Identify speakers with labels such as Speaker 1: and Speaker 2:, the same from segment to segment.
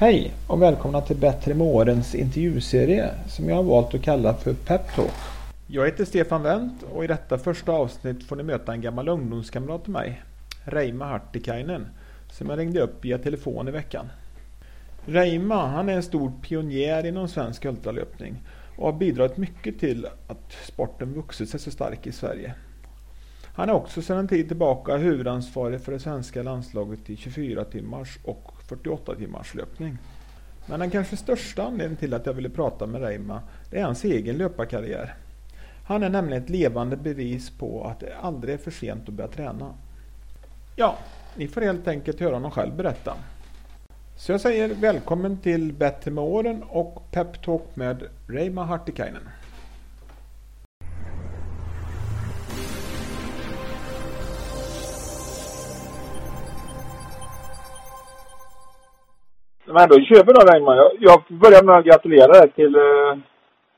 Speaker 1: Hej och välkomna till Bättre med årens intervjuserie som jag har valt att kalla för Peptalk. Jag heter Stefan Wendt och i detta första avsnitt får ni möta en gammal ungdomskamrat till mig, Reima Hartikainen, som jag ringde upp via telefon i veckan. Reima han är en stor pionjär inom svensk ultralöpning och har bidragit mycket till att sporten vuxit sig så stark i Sverige. Han är också sedan en tid tillbaka huvudansvarig för det svenska landslaget i 24 timmars och 48 timmars löpning. Men den kanske största anledningen till att jag ville prata med Reima det är hans egen löparkarriär. Han är nämligen ett levande bevis på att det aldrig är för sent att börja träna. Ja, ni får helt enkelt höra honom själv berätta. Så jag säger välkommen till Bättre med åren och Peptalk med Reima Hartikainen.
Speaker 2: Men då kör vi då Reima. Jag, jag börjar med att gratulera dig till uh,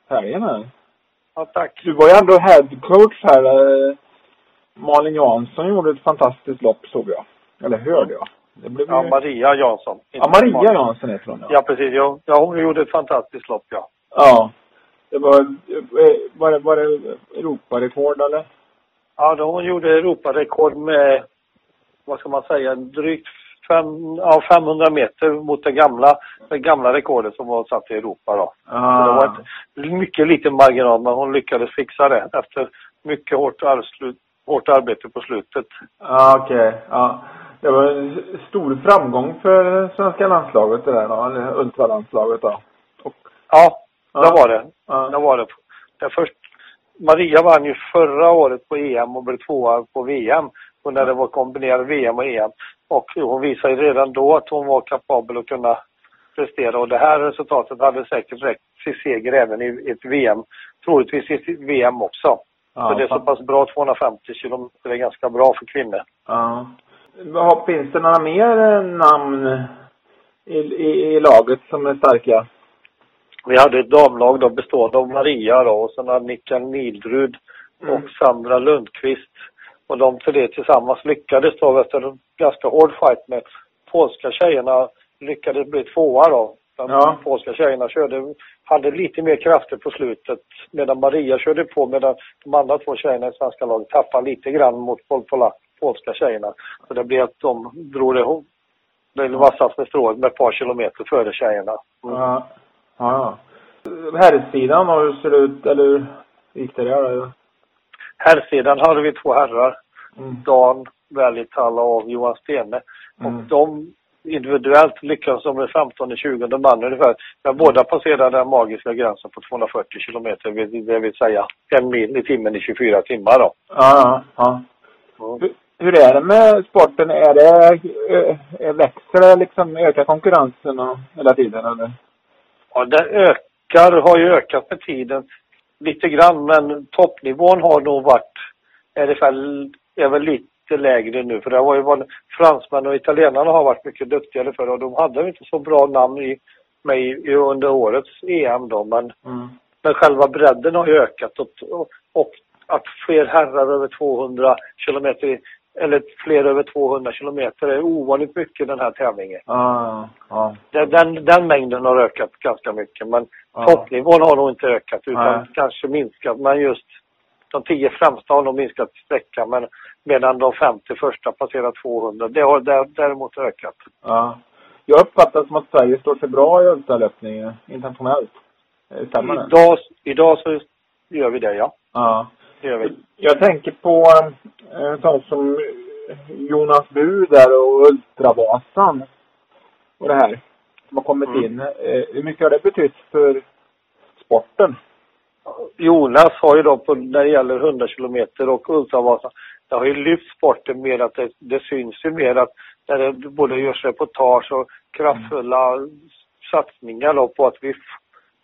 Speaker 2: helgen här.
Speaker 3: Ja, tack.
Speaker 2: Du var ju ändå headcoach här. Uh, Malin Jansson gjorde ett fantastiskt lopp såg jag. Eller hörde jag.
Speaker 3: Det blev ja, ju... Maria Jansson.
Speaker 2: Ja, Maria Malin. Jansson heter hon
Speaker 3: ja. Ja, precis. Ja, ja, hon gjorde ett fantastiskt lopp ja.
Speaker 2: Ja. Det var, var det, var det Europarekord eller?
Speaker 3: Ja, då hon gjorde Europarekord med, vad ska man säga, drygt fem, ja, 500 meter mot det gamla, det gamla rekordet som var satt i Europa då. Ah. det var ett mycket liten marginal men hon lyckades fixa det efter mycket hårt, arbetslut, hårt arbete på slutet.
Speaker 2: Ah, okej. Okay. Ja. Det var en stor framgång för svenska landslaget det där då, eller ultralandslaget då.
Speaker 3: Och, ja, det ja. var det. Ja. Det var det. det först, Maria vann ju förra året på EM och blev tvåa på VM. Och när det var kombinerad VM och EM. Och hon visade redan då att hon var kapabel att kunna prestera och det här resultatet hade säkert räckt till seger även i ett VM. Troligtvis i ett VM också. Ja, för det är så pass bra 250 kilometer, det är ganska bra för kvinnor.
Speaker 2: Ja. Finns det några mer namn i, i, i laget som är starka?
Speaker 3: Vi hade ett damlag då bestående av Maria då och sen Annika Nildrud mm. och Sandra Lundqvist. Och de tre tillsammans lyckades då efter en ganska hård fight med polska tjejerna lyckades bli tvåa då. De ja. polska tjejerna körde, hade lite mer krafter på slutet medan Maria körde på medan de andra två tjejerna i svenska laget tappade lite grann mot pol pola, polska tjejerna. Så det blev att de drog det, det vassast med strået med ett par kilometer före tjejerna.
Speaker 2: Mm. Ja. Ja. Herrsidan, hur ser det ut, eller hur gick det där?
Speaker 3: Herrsidan hade vi två herrar. Mm. Dan Välitalla och Johan Stene. Mm. Och de individuellt lyckades de med 15 20 man ungefär. Men båda passerade den magiska gränsen på 240 kilometer, det vill säga en mil i timmen i 24 timmar då.
Speaker 2: Ja, ja. Hur, hur är det med sporten? Är det, äh, växer det liksom, ökar konkurrensen och, hela tiden eller?
Speaker 3: Ja, det ökar, har ju ökat med tiden lite grann men toppnivån har nog varit, är, det väl, är väl lite lägre nu för det har ju varit, fransmän och italienarna har varit mycket duktigare för och de hade inte så bra namn i, med i, under årets EM då men, mm. men själva bredden har ju ökat och, och, och att fler herrar över 200 kilometer eller fler över 200 kilometer är ovanligt mycket den här tävlingen.
Speaker 2: Ah, ah.
Speaker 3: Den, den, den, mängden har ökat ganska mycket men ah. toppnivån har nog inte ökat utan ah. kanske minskat. Men just de tio främsta har nog minskat sträcka men medan de 50 första passerat 200. Det har däremot ökat.
Speaker 2: Ja. Jag uppfattar som att Sverige står sig bra i ultralöpning internationellt. Stämmer det?
Speaker 3: Idag, idag så gör vi det ja.
Speaker 2: Ja. Det gör vi. Jag tänker på en eh, sån som Jonas Bu där och Ultravasan och det här som har kommit mm. in. Eh, hur mycket har det betytt för sporten?
Speaker 3: Jonas har ju då på, när det gäller 100 kilometer och Ultravasan, det har ju lyft sporten mer att det, det syns ju mer att när det både görs reportage och kraftfulla mm. satsningar då på att vi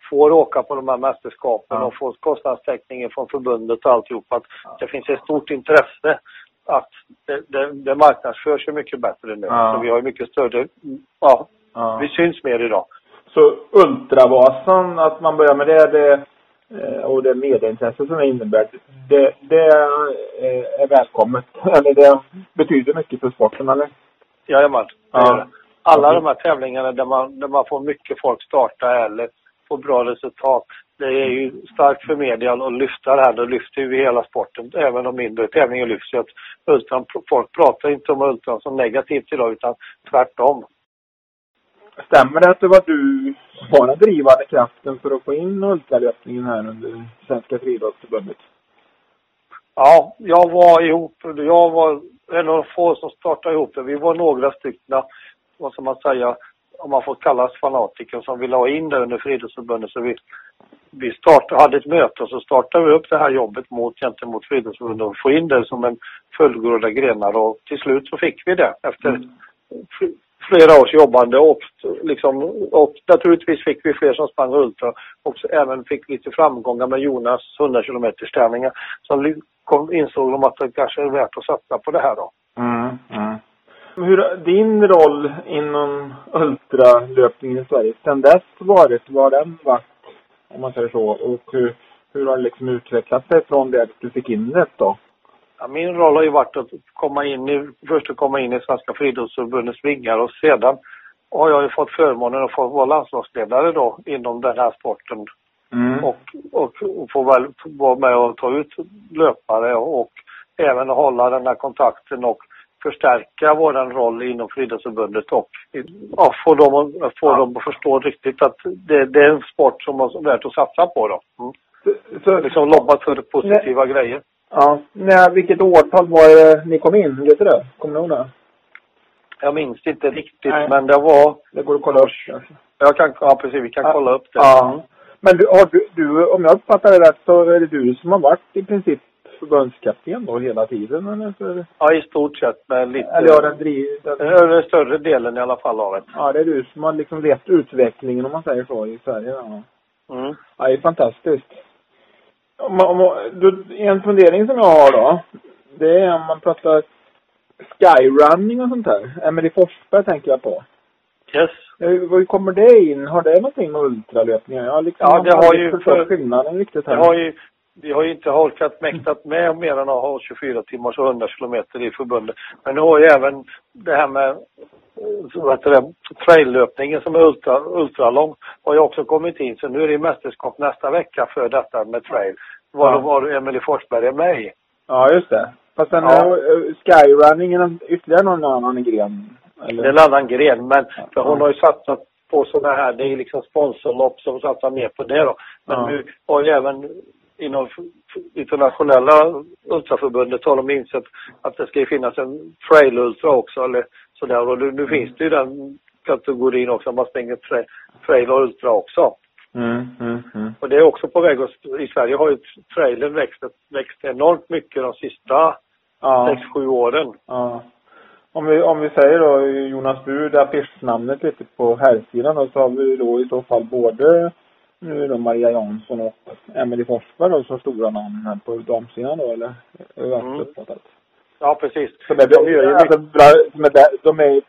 Speaker 3: får åka på de här mästerskapen ja. och få kostnadstäckningen från förbundet och alltihop. Att ja. det finns ett stort intresse att det, det, det marknadsförs ju mycket bättre nu. Ja. Så vi har ju mycket större, ja, ja, vi syns mer idag.
Speaker 2: Så Ultravasan, att man börjar med det, det eh, och det medieintresse som det innebär, det, det är välkommet. Eller det betyder mycket för sporten, eller?
Speaker 3: Jajamän,
Speaker 2: det ja.
Speaker 3: Alla de här tävlingarna där man, där man får mycket folk starta eller får bra resultat. Det är ju starkt för media att lyfta det här. Då lyfter vi hela sporten. Även de mindre tävlingarna lyfts ju. Ultran, folk pratar inte om ultran som negativt idag utan tvärtom.
Speaker 2: Stämmer det att det var du som var den drivande kraften för att få in ultralöpningen här under Svenska friidrottsförbundet?
Speaker 3: Ja, jag var ihop. Jag var en av de få som startade ihop det. Vi var några stycken, vad ska man säga, om man får kallas fanatiker som ville ha in det under Friidrottsförbundet. Så vi, vi startade, hade ett möte och så startade vi upp det här jobbet mot, gentemot Friidrottsförbundet och få in det som en fullgoda grenar och till slut så fick vi det efter mm. Flera års jobbande och liksom, och naturligtvis fick vi fler som sprang ultra och även fick lite framgångar med Jonas 100 km tävlingar. Så kom, insåg de att det kanske är värt att satsa på det här då.
Speaker 2: Mm, mm. Hur din roll inom ultralöpningen i Sverige sen dess varit? Vad har den varit? Om man säger så. Och hur, hur har det liksom utvecklat sig från det att du fick in det då?
Speaker 3: Ja, min roll har ju varit att komma in i, först att komma in i Svenska friidrottsförbundets vingar och sedan har jag ju fått förmånen att få vara landslagsledare då inom den här sporten. Mm. Och, och, och få väl vara med och ta ut löpare och, och även hålla den här kontakten och förstärka vår roll inom Friidrottsförbundet och ja, få, dem, få ja. dem att förstå riktigt att det, det är en sport som är värt att satsa på. Då. Mm. Så, liksom lobba för positiva
Speaker 2: nej,
Speaker 3: grejer.
Speaker 2: Ja. Nej, vilket årtal var det ni kom in? Vet du det? Kommer du ihåg det?
Speaker 3: Jag minns inte riktigt, nej. men det var...
Speaker 2: Det går att kolla upp.
Speaker 3: Jag kan, ja, precis. Vi kan ja. kolla upp det.
Speaker 2: Ja. Men du, har du, du, om jag uppfattar det rätt så är det du som har varit i princip förbundskapten då hela tiden eller? För...
Speaker 3: Ja, i stort sett med lite...
Speaker 2: Eller ja, den driver...
Speaker 3: Den... den större delen i alla fall av det.
Speaker 2: Ja, det är du som har liksom lett utvecklingen om man säger så i Sverige. Ja, mm. ja det är fantastiskt. Om, om, du, en fundering som jag har då. Det är om man pratar skyrunning och sånt där. Emelie Forsberg tänker jag på.
Speaker 3: Yes.
Speaker 2: Hur kommer det in? Har det någonting med ultralöpningar? Jag liksom
Speaker 3: ja, det har ju... För,
Speaker 2: skillnaden riktigt här.
Speaker 3: Det har ju vi har ju inte orkat mäktat med mer än att ha 24 timmars och 100 kilometer i förbundet. Men nu har ju även det här med vad heter det, traillöpningen som är ultra, ultralång har ju också kommit in. Så nu är det mästerskap nästa vecka för detta med trail. Var, ja. var Emelie Forsberg är med i.
Speaker 2: Ja, just det. Fast sen ja. är skyrunningen ytterligare någon annan gren?
Speaker 3: Eller? Det är en annan gren, men för hon har ju satsat på sådana här, det är liksom sponsorlopp som satsar mer på det då. Men ja. nu har ju även inom internationella ultraförbundet har de insett att det ska finnas en trail ultra också eller sådär och nu, nu finns det ju den kategorin också, man springer tra, trail och ultra också. Mm, mm, mm. Och det är också på väg att, i Sverige har ju trailern växt, växt enormt mycket de sista ja. sex, sju åren.
Speaker 2: Ja. Om vi, om vi säger då Jonas Bur, det affischnamnet lite på herrsidan då, så har vi då i så fall både nu är det Maria Jansson och Emelie Forsberg då som stora namn här på damsidan då eller? Hur har mm. uppfattat?
Speaker 3: Ja precis.
Speaker 2: Så det, de, gör ju alltså, de, de är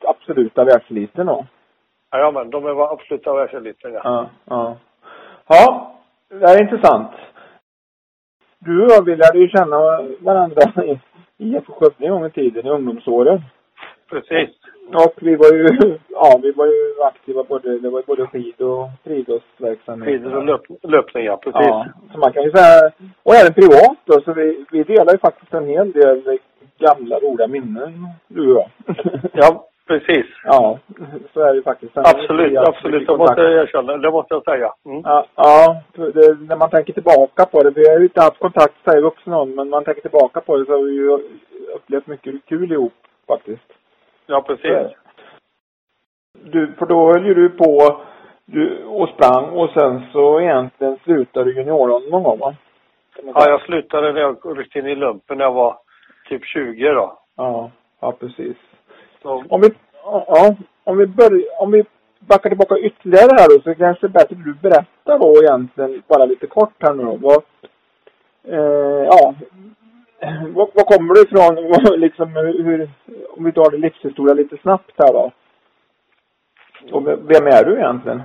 Speaker 2: absoluta världseliten då?
Speaker 3: Ja men de är absoluta världseliten ja.
Speaker 2: Ja, ja. Ja, det är intressant. Du och jag Bill lärde ju känna varandra i IFK Skövde en gång i tiden i ungdomsåren.
Speaker 3: Precis.
Speaker 2: Och vi var ju, ja vi var ju aktiva både, det var både skid och friidrottsverksamhet.
Speaker 3: Skidor och löp, löpning ja, precis. Ja,
Speaker 2: så man kan ju säga, och även privat då, så vi, vi delar ju faktiskt en hel del gamla roliga minnen, du och jag.
Speaker 3: Ja, precis.
Speaker 2: Ja, så är det faktiskt.
Speaker 3: absolut, absolut. Det måste jag erkänna. Det måste jag säga.
Speaker 2: Mm. Ja, ja det, när man tänker tillbaka på det. Vi har ju inte haft kontakt så vuxna men man tänker tillbaka på det så har vi ju upplevt mycket kul ihop faktiskt.
Speaker 3: Ja, precis.
Speaker 2: Du, för då höll ju du på du, och sprang och sen så egentligen slutade du junioren någon gång va?
Speaker 3: Ja, jag slutade när jag ryckte in i lumpen när jag var typ 20 då.
Speaker 2: Ja, ja precis. Så. Om vi, ja, om vi börjar, om vi backar tillbaka ytterligare här då så kanske det är bättre att du berättar då egentligen bara lite kort här nu då. Vad, eh, ja, var, var kommer du ifrån? liksom, hur, om vi tar din livshistoria lite snabbt här då. Och vem är du egentligen?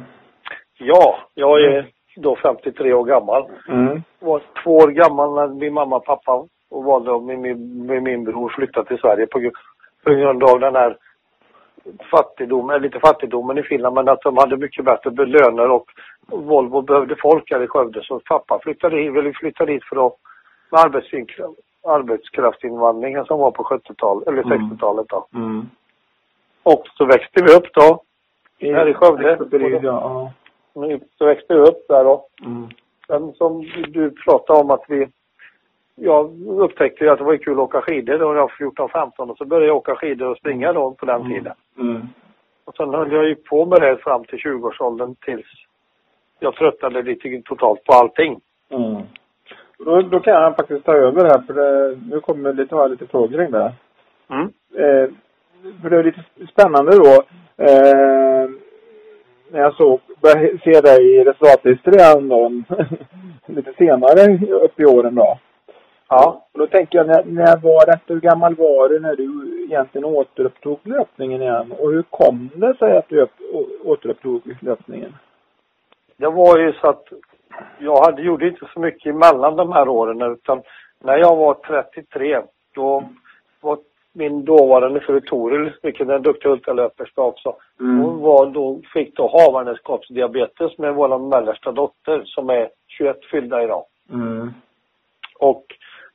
Speaker 3: Ja, jag är då 53 år gammal. Mm. Var två år gammal när min mamma och pappa och valde med min, med min bror flytta till Sverige på, på grund av den här fattigdom, eller inte fattigdomen i Finland, men att de hade mycket bättre löner och Volvo behövde folk här i Skövde. Så pappa flyttade hit, ville flytta dit för att med arbetskraftsinvandringen som var på 70-talet, eller 60-talet då.
Speaker 2: Mm.
Speaker 3: Och så växte vi upp då, här i Skövde.
Speaker 2: Expertid, ja.
Speaker 3: Så växte vi upp där då.
Speaker 2: Mm.
Speaker 3: Sen som du pratade om att vi jag upptäckte ju att det var kul att åka skidor då jag var 14-15 och så började jag åka skidor och springa då på den tiden.
Speaker 2: Mm.
Speaker 3: Och sen höll jag ju på med det fram till 20-årsåldern tills jag tröttnade lite totalt på allting.
Speaker 2: Mm. Då, då kan jag faktiskt ta över här för det, nu kommer lite, har lite frågor kring det.
Speaker 3: Mm.
Speaker 2: Eh, för det är lite spännande då. Eh, när jag såg, började se dig i resultatlistor då, lite senare upp i åren då.
Speaker 3: Ja.
Speaker 2: Och då tänker jag, när, när var det, hur gammal var du när du egentligen återupptog löpningen igen? Och hur kom det sig att du återupptog löpningen?
Speaker 3: Det var ju så att jag hade, gjorde inte så mycket emellan de här åren utan när jag var 33 då var min dåvarande fru Toril, vilken är en duktig ultralöperska också.
Speaker 2: Mm.
Speaker 3: Hon var då, fick då havandeskapsdiabetes med vår mellersta dotter som är 21 fyllda idag.
Speaker 2: Mm.
Speaker 3: Och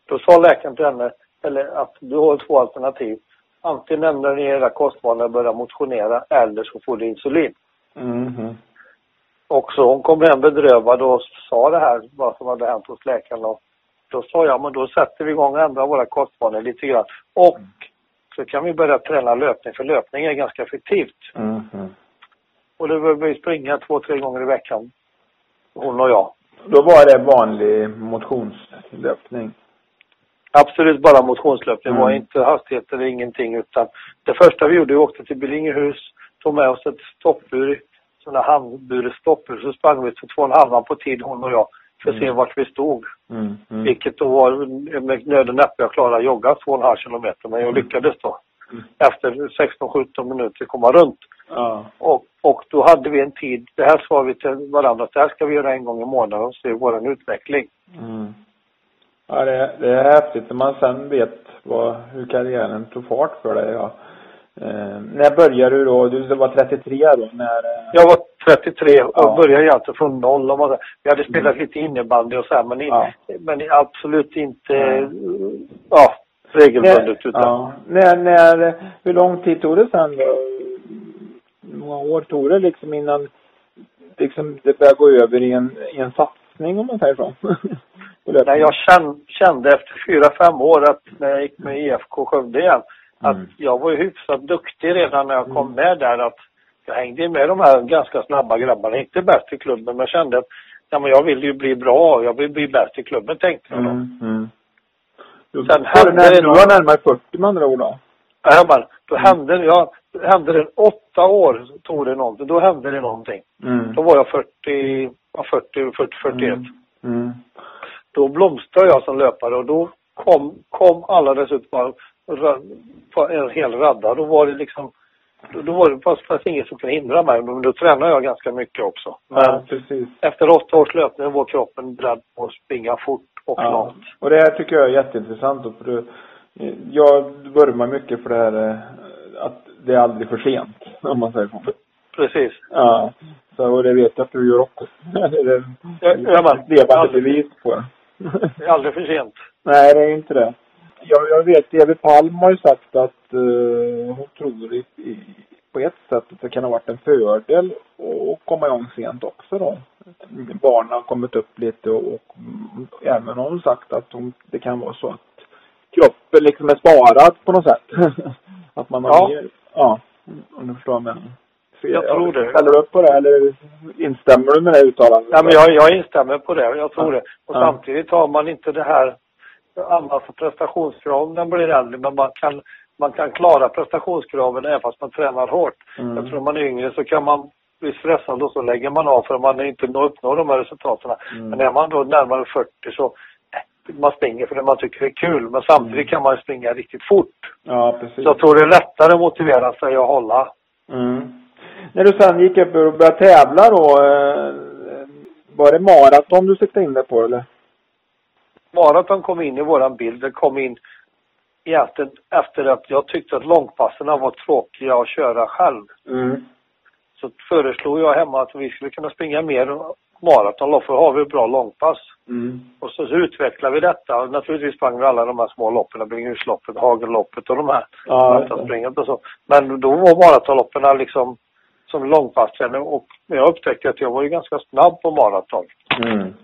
Speaker 3: då sa läkaren till henne, eller att du har två alternativ. Antingen ändrar ni era kostvanor och börjar motionera eller så får du insulin.
Speaker 2: Mm.
Speaker 3: Och så hon kom hem bedrövad och sa det här, vad som hade hänt hos läkaren. Och då sa jag, men då sätter vi igång och ändrar våra kostvanor lite grann. Och så kan vi börja träna löpning, för löpning är ganska effektivt.
Speaker 2: Mm.
Speaker 3: Och då behöver vi springa två, tre gånger i veckan. Hon och jag.
Speaker 2: Då var det vanlig motionslöpning?
Speaker 3: Absolut bara motionslöpning. Det var
Speaker 2: Mm.
Speaker 3: inte hastigheter, ingenting. Utan det första vi gjorde, vi åkte till Billingehus, tog med oss ett stoppur, sådana handburet stoppur. Så sprang vi för två och en halvan på tid, hon och jag, för att se
Speaker 2: Mm.
Speaker 3: vart vi stod.
Speaker 2: Mm. Mm.
Speaker 3: Vilket då var med nöd och näppe jag klarade att jogga två och en halv kilometer. Men jag lyckades då.
Speaker 2: Mm.
Speaker 3: Efter 16-17 minuter komma runt. Och, och då hade vi en tid, det här sa vi till varandra, att det här ska vi göra en gång i månaden och se vår utveckling.
Speaker 2: Mm. Ja, det, det är häftigt när man sen vet vad, hur karriären tog fart för dig. Ja. Eh, när började du då? Du var 33 då? När, eh,
Speaker 3: Jag var 33 och
Speaker 2: Ja.
Speaker 3: började ju alltså från noll. Om man, säger. vi hade spelat lite innebandy och så här, men, i,
Speaker 2: Ja.
Speaker 3: men absolut inte
Speaker 2: Nej.
Speaker 3: ja, regelbundet.
Speaker 2: när,
Speaker 3: Utan,
Speaker 2: ja. när, när, hur lång tid tog det sen då? Hur många år tog det liksom innan liksom det började gå över i en, i en satsning om man säger så?
Speaker 3: När jag kände, kände efter fyra, fem år att när jag gick med IFK Skövde igen, att
Speaker 2: Mm.
Speaker 3: jag var ju hyfsat duktig redan när jag kom
Speaker 2: Mm.
Speaker 3: med där. Att jag hängde med de här ganska snabba grabbarna. Inte bäst i klubben, men kände att ja, men jag vill ju bli bra. Jag vill bli bäst i klubben, tänkte jag då.
Speaker 2: Mm. Mm.
Speaker 3: Sen
Speaker 2: du,
Speaker 3: hände
Speaker 2: när,
Speaker 3: det
Speaker 2: du var närmare 40 med andra ord då?
Speaker 3: Ja, men, då hände, ja, hände det åtta år tog det någonting. Då hände det någonting.
Speaker 2: Mm.
Speaker 3: Då var jag 40, ja, 40, 40 41.
Speaker 2: Mm. Mm.
Speaker 3: Då blomstrade jag som löpare och då kom, kom alla på en hel radda. Då var det liksom, då, var det fast, fast inget som kunde hindra mig. Men då tränade jag ganska mycket också. Men
Speaker 2: Ja, precis.
Speaker 3: efter åtta års löpning var kroppen beredd på att springa fort och
Speaker 2: Ja.
Speaker 3: långt.
Speaker 2: Och det här tycker jag är jätteintressant. då, För du, jag vurmar mycket för det här eh, att det är aldrig för sent. Om man säger så.
Speaker 3: Precis.
Speaker 2: Ja. Så, och det vet jag att du gör också. det är
Speaker 3: Ja,
Speaker 2: levande bevis på det.
Speaker 3: Det är aldrig för sent.
Speaker 2: Nej, det är inte det. Jag, jag vet, Evi Palm har ju sagt att uh, hon tror i, i, på ett sätt att det kan ha varit en fördel att komma igång sent också då. Barnen har kommit upp lite och, och även har hon sagt att hon, det kan vara så att kroppen liksom är sparad på något sätt. att man har
Speaker 3: Ja.
Speaker 2: mer, ja, om du förstår vad jag menar. Så
Speaker 3: Jag tror det.
Speaker 2: Ställer du upp på det eller instämmer du med det uttalandet?
Speaker 3: Ja, men jag, jag instämmer på det. Jag tror
Speaker 2: Ja.
Speaker 3: det. Och
Speaker 2: Ja.
Speaker 3: samtidigt har man inte det här, alltså prestationskrav när man blir äldre, men man kan, man kan klara prestationskraven även fast man tränar hårt.
Speaker 2: Mm.
Speaker 3: Jag tror man är yngre så kan man bli stressad och så lägger man av för man inte når- uppnår de här resultaten.
Speaker 2: Mm.
Speaker 3: Men är man då närmare 40 så eh, man springer för det man tycker är kul. Men samtidigt
Speaker 2: Mm.
Speaker 3: kan man springa riktigt fort.
Speaker 2: Ja, precis.
Speaker 3: Så jag tror det är lättare att motivera sig att hålla.
Speaker 2: Mm. När du sen gick upp och började tävla då, eh, var det maraton du siktade in dig på eller?
Speaker 3: Maraton kom in i våran bild. Det kom in egentligen efter att jag tyckte att långpassen var tråkiga att köra själv.
Speaker 2: Mm.
Speaker 3: Så föreslog jag hemma att vi skulle kunna springa mer maratonlopp för då har vi ett bra långpass.
Speaker 2: Mm.
Speaker 3: Och så, så utvecklade vi detta. Och naturligtvis sprang vi alla de här små loppen, Bringehusloppet, Hagelloppet och de här.
Speaker 2: Ja,
Speaker 3: maratonspringet och så. Men då var maratonloppen liksom som långpasstränare och jag upptäckte att jag var ju ganska snabb på maraton.
Speaker 2: Mm.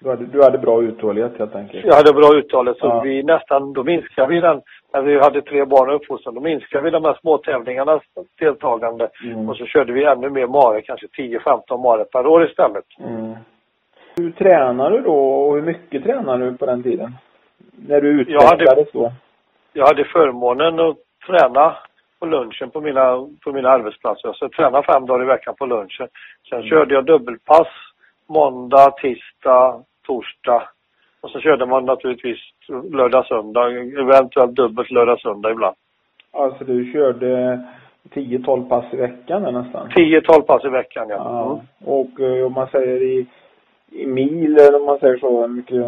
Speaker 2: Du hade, du hade bra uthållighet helt enkelt.
Speaker 3: Jag hade bra uttalet så
Speaker 2: Ja.
Speaker 3: vi nästan, då minskade vi den, när vi hade tre barn och uppfostran, då minskade vi de här små tävlingarnas deltagande.
Speaker 2: Mm.
Speaker 3: Och så körde vi ännu mer mare, kanske 10-15 mare per år istället.
Speaker 2: Mm. Hur tränar du då och hur mycket tränar du på den tiden? När du utvecklades då?
Speaker 3: Jag hade förmånen att träna på lunchen på mina, på mina arbetsplatser. Så jag tränade fem dagar i veckan på lunchen. Sen
Speaker 2: Mm.
Speaker 3: körde jag dubbelpass måndag, tisdag, torsdag. Och så körde man naturligtvis lördag, söndag, eventuellt dubbelt lördag, söndag ibland.
Speaker 2: Alltså du körde 10-12 pass i veckan nästan?
Speaker 3: 10-12 pass i veckan ja.
Speaker 2: Ja.
Speaker 3: Mm.
Speaker 2: Och eh, om man säger i, i mil eller om man säger så, hur mycket?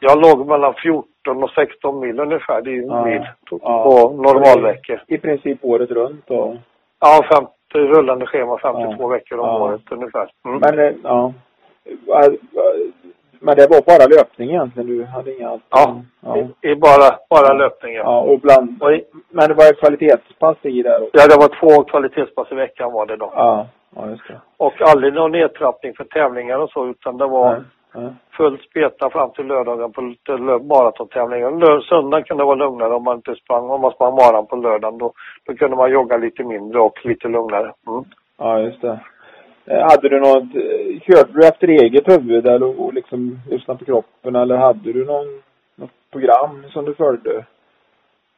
Speaker 3: Jag låg mellan 14 och 16 mil ungefär. Det är ju
Speaker 2: Ja.
Speaker 3: mil på,
Speaker 2: Ja.
Speaker 3: normalveckor.
Speaker 2: I princip året runt då.
Speaker 3: Ja, 50, rullande schema 52
Speaker 2: Ja.
Speaker 3: veckor om
Speaker 2: Ja.
Speaker 3: året ungefär. Mm.
Speaker 2: Men eh, ja. Men det var bara löpning egentligen? Du hade inga allt?
Speaker 3: Ja,
Speaker 2: ja.
Speaker 3: I, i bara, bara löpning ja.
Speaker 2: Och bland,
Speaker 3: Och i,
Speaker 2: men det var kvalitetspass i där också?
Speaker 3: ja, det var två kvalitetspass i veckan var det då.
Speaker 2: Ja, ja just det.
Speaker 3: Och aldrig någon nedtrappning för tävlingar och så utan det var
Speaker 2: Nej, nej.
Speaker 3: full speta fram till lördagen på maratontävlingen. Lör, söndagen kunde det vara lugnare om man inte sprang, om man sprang maran på lördagen då, då kunde man jogga lite mindre och lite lugnare. Mm.
Speaker 2: Ja, just det. Eh, Hade du något, eh, körde du efter eget huvud eller och liksom lyssnade på kroppen eller hade du någon, något program som du följde?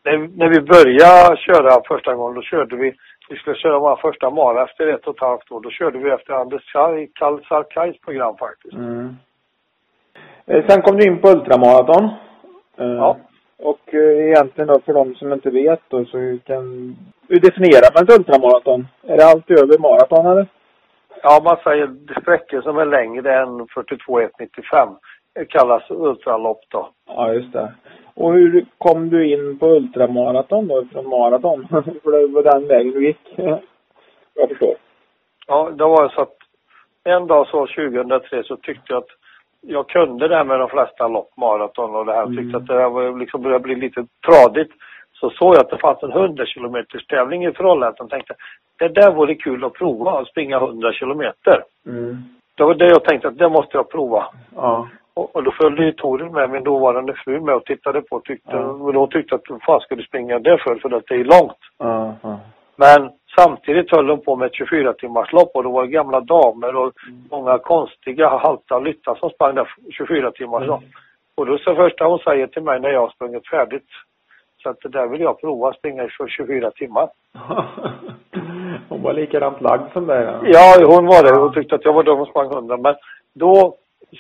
Speaker 3: När, när vi började köra första gången, då körde vi, vi skulle köra vår första mara efter ett och ett halvt år. Då körde vi efter Anders Kall- Kall Sarkais program faktiskt.
Speaker 2: Mm. Eh, Sen kom du in på ultramaraton.
Speaker 3: Ja.
Speaker 2: Och egentligen då för de som inte vet då så kan, hur definierar man ett ultramaraton? Är det allt över maraton eller?
Speaker 3: Ja, man säger sträckor som är längre än 42,195 kallas ultralopp då.
Speaker 2: Ja, just det. Och hur kom du in på ultramaraton då, från maraton? För det var den vägen du gick, jag förstår.
Speaker 3: Ja, det var så att en dag så 2003 så tyckte jag att jag kunde det här med de flesta lopp, maraton och det här.
Speaker 2: Mm.
Speaker 3: Tyckte att det här var liksom började bli lite tradigt. Så såg jag att det fanns en 100 kilometers tävling i Trollhättan och tänkte det där vore kul att prova, att springa 100 kilometer.
Speaker 2: Mm.
Speaker 3: Det var det jag tänkte att det måste jag prova.
Speaker 2: Ja.
Speaker 3: Och, och då följde ju Toril med, min dåvarande fru med och tittade på. Tyckte,
Speaker 2: Ja.
Speaker 3: och Hon tyckte att vad fan skulle du springa det för? För att det är långt.
Speaker 2: Ja. ja.
Speaker 3: Men samtidigt höll de på med ett 24 timmars lopp och det var gamla damer och många konstiga halta lyttar som sprang där 24 timmars lopp. Och då så första hon säger till mig när jag har sprungit färdigt så att det där vill jag prova springa i för 24 timmar.
Speaker 2: Hon var likadant lagd som dig. Ja.
Speaker 3: Ja, hon var det. Hon tyckte att jag var dum och sprang 100. Men då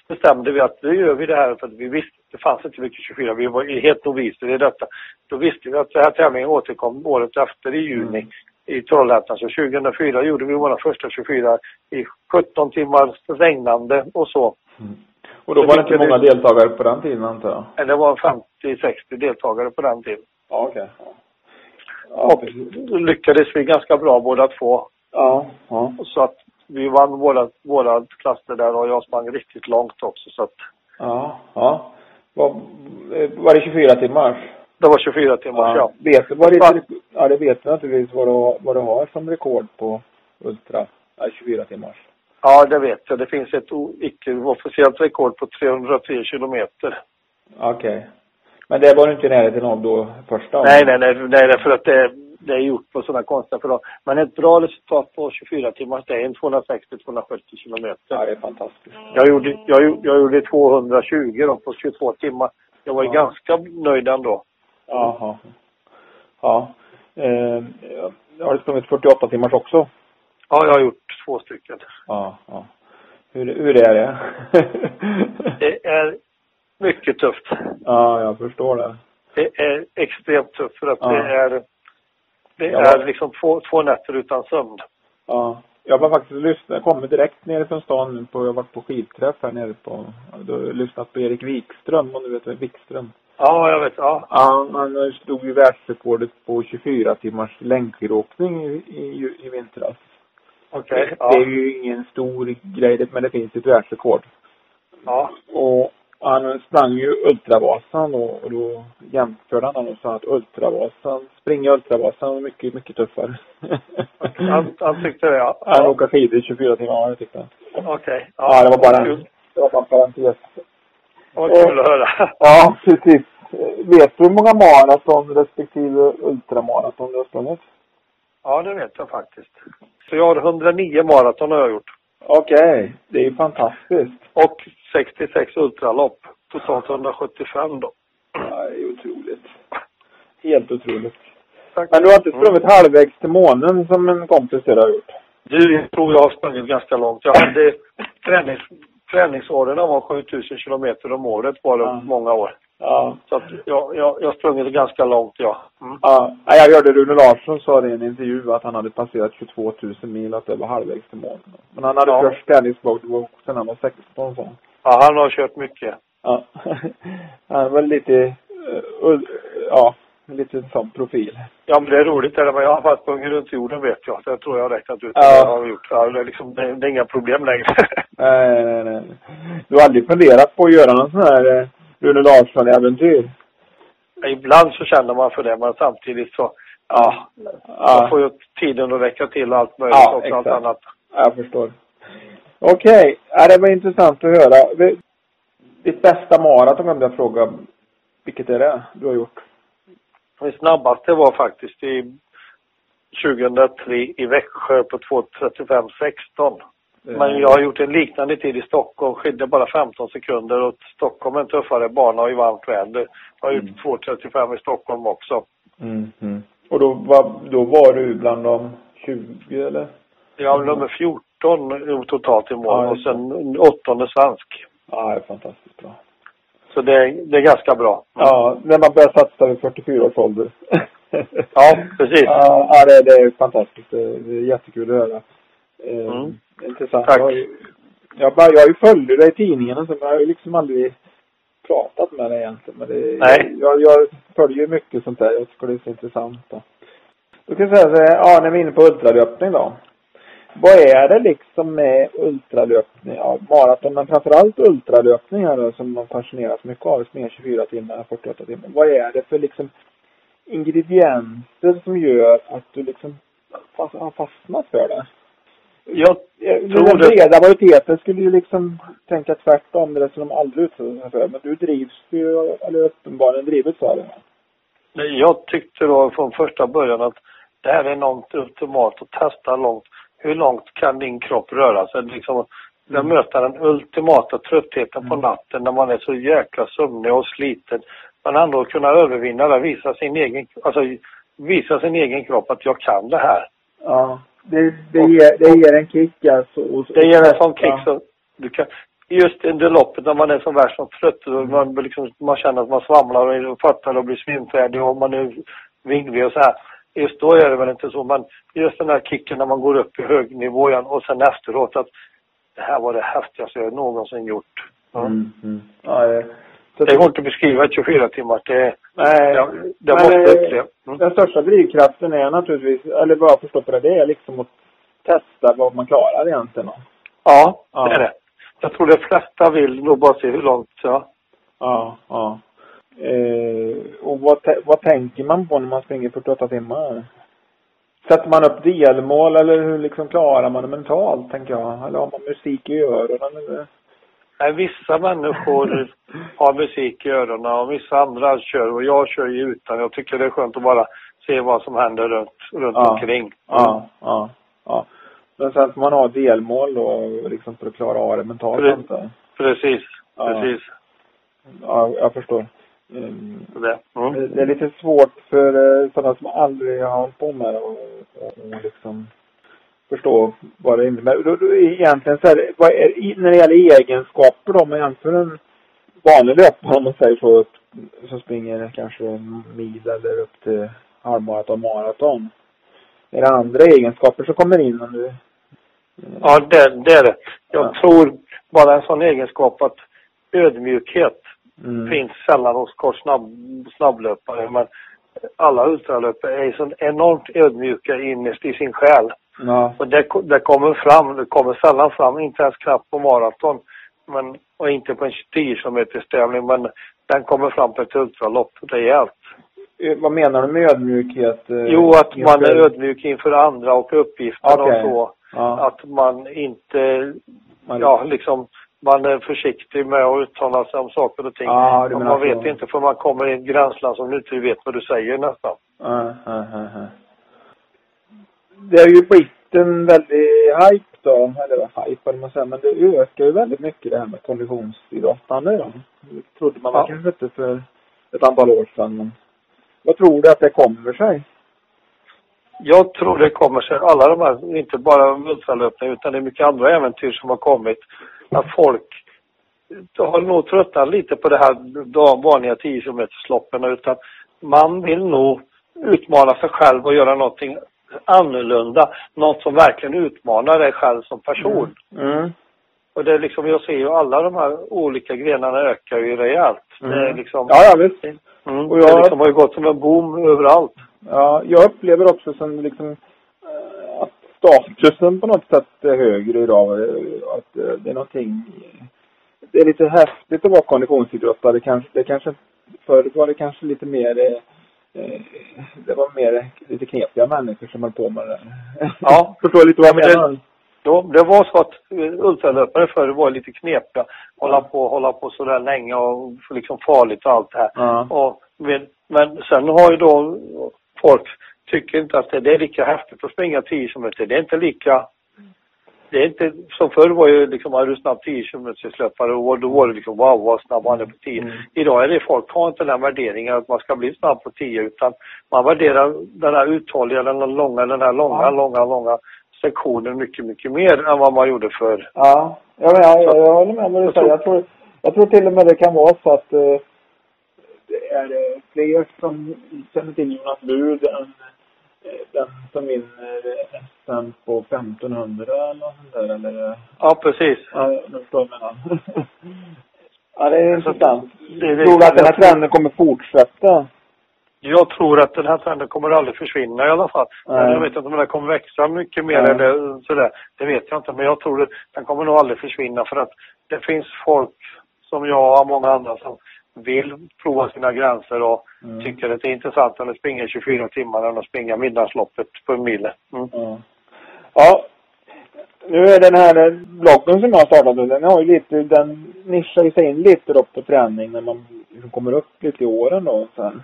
Speaker 3: bestämde vi att nu gör vi det här för att vi visste, det fanns inte mycket 24. Vi var helt noviser i detta. Då visste vi att den här tävlingen återkom året efter i juni i Trollhättan. Så 2004 gjorde vi våra första 24 i 17 timmar regnande och så.
Speaker 2: Och då var det inte många deltagare på den tiden antar jag?
Speaker 3: Det var 50-60 deltagare på den tiden.
Speaker 2: Ja, okej. Ja. Ja,
Speaker 3: då lyckades vi ganska bra båda två.
Speaker 2: ja, ja.
Speaker 3: Så att vi vann våra, våra klasser där och jag sprang riktigt långt också. Så att
Speaker 2: Ja, ja. Var, eh, var det 24 timmars?
Speaker 3: det var 24 timmar, ja.
Speaker 2: Vet du vad det, ja, det vet du naturligtvis vad du, vad du har som rekord på Ultra? Ja, 24 timmars.
Speaker 3: Ja, det vet jag. Det finns ett icke-officiellt rekord på 303 kilometer.
Speaker 2: Okej. Men det var du inte i närheten av då första
Speaker 3: Nej, nej, nej, nej, nej, för att det, det är gjort på sådana konstiga förlag. Men ett bra resultat på 24 timmars, det är en 260-270 kilometer.
Speaker 2: Ja, det är fantastiskt.
Speaker 3: Jag gjorde, jag, jag gjorde 220 då på 22 timmar. Jag var
Speaker 2: Ja.
Speaker 3: ganska nöjd ändå.
Speaker 2: Jaha. Ja. Eh, har du sprungit 48 timmars också?
Speaker 3: Ja, jag har gjort två stycken.
Speaker 2: Ja, ja. Hur, hur är det?
Speaker 3: Det är mycket tufft.
Speaker 2: ja, jag förstår det.
Speaker 3: Det är extremt tufft för att
Speaker 2: Ja.
Speaker 3: det är det
Speaker 2: Ja.
Speaker 3: är liksom två, två nätter utan sömn.
Speaker 2: Ja. Jag var faktiskt lyssnat, jag kommer direkt ner från stan nu på, jag har varit på skidträff här nere på, då jag lyssnat på Erik Wikström, om du vet vem Wikström?
Speaker 3: Ja, jag vet. Ja.
Speaker 2: Ja, han stod ju världsrekordet på 24 timmars längdskidåkning i, i, i vintras.
Speaker 3: Okej.
Speaker 2: Det
Speaker 3: Ja.
Speaker 2: är ju ingen stor grej, men det finns ett världsrekord.
Speaker 3: ja.
Speaker 2: Och han sprang ju Ultravasan och, och då jämförde han och sa att Ultravasan, springa Ultravasan var mycket, mycket tuffare.
Speaker 3: Han, han tyckte det, ja.
Speaker 2: Han
Speaker 3: ja.
Speaker 2: åker skidor i 24 timmar, det tyckte han.
Speaker 3: Okej.
Speaker 2: Ja, det var bara en, det var bara en parentes.
Speaker 3: Vad kul att höra.
Speaker 2: Ja, precis. Vet du hur många maraton respektive ultramaraton du har sprungit?
Speaker 3: Ja, det vet jag faktiskt. Så jag har 109 maraton har jag gjort.
Speaker 2: Okej, det är ju fantastiskt.
Speaker 3: Och 66 ultralopp. Totalt 175 då.
Speaker 2: Ja, det är otroligt. Helt otroligt.
Speaker 3: Tack.
Speaker 2: Men du har inte sprungit halvvägs till månen som en kompis till har gjort?
Speaker 3: Du, jag tror jag har sprungit ganska långt. Jag hade tränings, träningsåren var 7000 kilometer om året var det
Speaker 2: Ja.
Speaker 3: många år.
Speaker 2: Ja.
Speaker 3: Så att jag, jag, jag sprungit ganska långt, ja. Mm.
Speaker 2: Ja, jag hörde Rune Larsson sa det i en intervju att han hade passerat 22 000 mil, att det var halvvägs till månen. Men han hade
Speaker 3: Ja.
Speaker 2: kört träningsbok sen han var 16 så.
Speaker 3: Ja, han har kört mycket.
Speaker 2: Ja. Han var lite, ull- ja, lite sån profil.
Speaker 3: Ja, men det är roligt. Det men jag har faktiskt sprungit runt jorden vet jag. Jag tror jag har räknat ut
Speaker 2: Ja.
Speaker 3: jag har gjort. Ja, det, är liksom, det, det är inga problem längre.
Speaker 2: Nej, nej, nej. Du har aldrig funderat på att göra någon sån här eh, Rune Larsson-äventyr?
Speaker 3: Ibland så känner man för det, men samtidigt så, ja, man
Speaker 2: Ja,
Speaker 3: får ju tiden att räcka till allt möjligt
Speaker 2: Ja,
Speaker 3: och allt annat.
Speaker 2: jag förstår. Okej, ja, det var intressant att höra. Ditt bästa maraton om jag fråga. Vilket är det du har gjort?
Speaker 3: Det snabbaste var faktiskt i 2003 i Växjö på 2.35.16. Men jag har gjort en liknande tid i Stockholm. Skilde bara 15 sekunder och Stockholm är en tuffare bana och i varmt väder. Jag har gjort
Speaker 2: Mm.
Speaker 3: 2.35 i Stockholm också.
Speaker 2: Mm, mm. Och då var, då var du bland de 20 eller?
Speaker 3: Har nummer 14 totalt i mål
Speaker 2: Ja,
Speaker 3: och sen åttonde svensk.
Speaker 2: Ja, det är fantastiskt bra.
Speaker 3: Så det, är- det är ganska bra.
Speaker 2: Ja, när man börjar satsa vid 44 års ålder.
Speaker 3: Ja, precis.
Speaker 2: Ja, det, det är fantastiskt. Det, det är jättekul att höra. Eh,
Speaker 3: Mm.
Speaker 2: Intressant.
Speaker 3: Tack.
Speaker 2: Jag, jag, bara, jag följt dig i tidningen men jag har ju liksom aldrig pratat med dig egentligen. Men det,
Speaker 3: Nej.
Speaker 2: Jag, jag följer ju mycket sånt där. Jag tycker det är så intressant. Då, då kan jag säga så här, ja, när vi är inne på ultralöpning då. Vad är det liksom med ultralöpning, ja, maraton, men framförallt ultralöpning här då, som man fascineras mycket av, som är 24 timmar, 48 timmar. Vad är det för liksom ingredienser som gör att du liksom fast, har fastnat för det?
Speaker 3: Jag
Speaker 2: Den
Speaker 3: tror det.
Speaker 2: breda majoriteten skulle ju liksom tänka tvärtom, det som de aldrig utsätter sig för. Men du drivs ju, eller uppenbarligen drivits av det.
Speaker 3: Jag tyckte då från första början att det här är något ultimat att testa långt. Hur långt kan din kropp röra sig? Liksom, den möter den ultimata tröttheten på
Speaker 2: Mm.
Speaker 3: natten när man är så jäkla sömnig och sliten. Men ändå kunna övervinna det, visa sin egen, alltså visa sin egen kropp att jag kan det här.
Speaker 2: Ja. Det, det, ger, det ger en kick alltså. Och,
Speaker 3: Det ger en sån kick
Speaker 2: Ja.
Speaker 3: så du kan, just under loppet när man är som värst som trött och man, liksom, man känner att man svamlar och fattar och blir svimfärdig och man är vinglig och så här. Just då är det väl inte så, men just den här kicken när man går upp i hög nivå igen och sen efteråt att det här var det häftigaste jag någonsin gjort. Ja.
Speaker 2: Mm, mm. Ja, det, så
Speaker 3: Det går inte att beskriva ett 24 timmar. Det,
Speaker 2: Nej.
Speaker 3: jag, det måste
Speaker 2: eh,
Speaker 3: uppleva. Mm.
Speaker 2: Den största drivkraften är naturligtvis, eller vad jag förstår på det, det är liksom att testa vad man klarar egentligen.
Speaker 3: Ja,
Speaker 2: Ja.
Speaker 3: det är det. Jag tror de flesta vill nog bara se hur långt, ja.
Speaker 2: Ja, ja. Eh, och vad, vad tänker man på när man springer 48 timmar? Sätter man upp delmål eller hur liksom klarar man det mentalt, tänker jag? Eller har man musik i öronen eller?
Speaker 3: Nej, vissa människor har musik i öronen och vissa andra kör och jag kör ju utan. Jag tycker det är skönt att bara se vad som händer runt, runt
Speaker 2: Ja.
Speaker 3: omkring.
Speaker 2: Ja, ja, ja. Men sen får man ha delmål då, liksom för att klara av det mentalt,
Speaker 3: Pre-. Precis,
Speaker 2: Ja.
Speaker 3: precis.
Speaker 2: Ja, jag förstår. Mm.
Speaker 3: Det. Mm.
Speaker 2: Det är lite svårt för eh, sådana som aldrig har hållit på med det och, och, och liksom förstå vad det innebär. Då, då, egentligen så här, vad är, när det gäller egenskaper då, om man jämför en vanlig löpare om man säger så, som springer kanske en mil eller upp till halvmaraton, maraton. Är det andra egenskaper som kommer in om du...
Speaker 3: Ja, det, det är det. Jag
Speaker 2: Ja.
Speaker 3: tror bara en sån egenskap att ödmjukhet, Mm. Finns sällan hos kort snabb, snabblöpare men alla ultralöpare är så enormt ödmjuka innerst i sin själ. Ja. Och det, det kommer fram, det kommer sällan fram, inte ens knappt på maraton. Men, och inte på en 10 km tävling men den kommer fram på ett ultralopp rejält.
Speaker 2: Eh, vad menar du med ödmjukhet?
Speaker 3: Eh, jo, att inför... man är ödmjuk inför andra och uppgifter okay. och så. Ja. Att man inte, man... ja liksom, man är försiktig med att uttala sig om saker och ting. Ja, och man vet så. inte för man kommer i ett gränsland som du inte vet vad du säger nästan. Ja,
Speaker 2: Det är ju blivit en väldig hype då, eller hype vad man säger, men det ökar ju väldigt mycket det här med konditionsidrottande då. Det trodde man ja. kanske inte för ett antal år sedan. Men vad tror du att det kommer sig?
Speaker 3: Jag tror det kommer sig, alla de här, inte bara ultralöpningar utan det är mycket andra äventyr som har kommit. Att folk har nog tröttnat lite på det här de vanliga 10 km utan man vill nog utmana sig själv och göra någonting annorlunda. Något som verkligen utmanar dig själv som person. Mm. Mm. Och det är liksom, jag ser ju alla de här olika grenarna ökar ju rejält. Mm. Det är liksom...
Speaker 2: Ja, ja visst.
Speaker 3: Mm, och jag... Det liksom har ju gått som en boom överallt.
Speaker 2: Ja, jag upplever också som liksom statusen på något sätt högre idag. Att äh, det är någonting... Det är lite häftigt att vara konditionsidrottare kanske. Det kanske... Förut var det kanske lite mer... Äh, det var mer lite knepiga människor som höll på med det
Speaker 3: Ja. Förstår lite vad jag menar? Ja, det var så att ultralöpare förr var lite knepiga. Hålla på, hålla på sådär länge och liksom farligt och allt det här. Ja. Och, men, men sen har ju då folk tycker inte att det är lika häftigt att springa 10 km. Det är inte lika det är inte, som förr var ju liksom, är du snabb 10 km löpare och då var det liksom wow vad snabb han är på 10. Mm. Idag är det folk har inte den värderingen att man ska bli snabb på 10 utan man värderar den här uthålliga, den här långa, den här långa, ja. långa, långa sektionen mycket, mycket mer än vad man gjorde förr.
Speaker 2: Ja, ja men jag, jag, jag håller med vad du säger. Jag tror, jag tror till och med det kan vara så att uh, det är uh, fler som känner till Jonas Bud än den som vinner SM på 1500 eller något sånt där, eller?
Speaker 3: Ja, precis.
Speaker 2: Ja, nu förstår jag menar. ja, det är intressant. Det, det, tror du att den här trenden kommer fortsätta?
Speaker 3: Jag tror att den här trenden kommer aldrig försvinna i alla fall. Nej. Jag vet inte om den kommer växa mycket mer Nej. eller sådär. Det vet jag inte. Men jag tror att den kommer nog aldrig försvinna för att det finns folk som jag och många andra som vill prova sina gränser och mm. tycker att det är intressant att springa 24 timmar än att springa midnattsloppet på en mil. Mm.
Speaker 2: Mm. Ja, nu är den här bloggen som jag har startat nu, den har ju lite, den nischar sig in lite då på träning när man liksom kommer upp lite i åren då sen.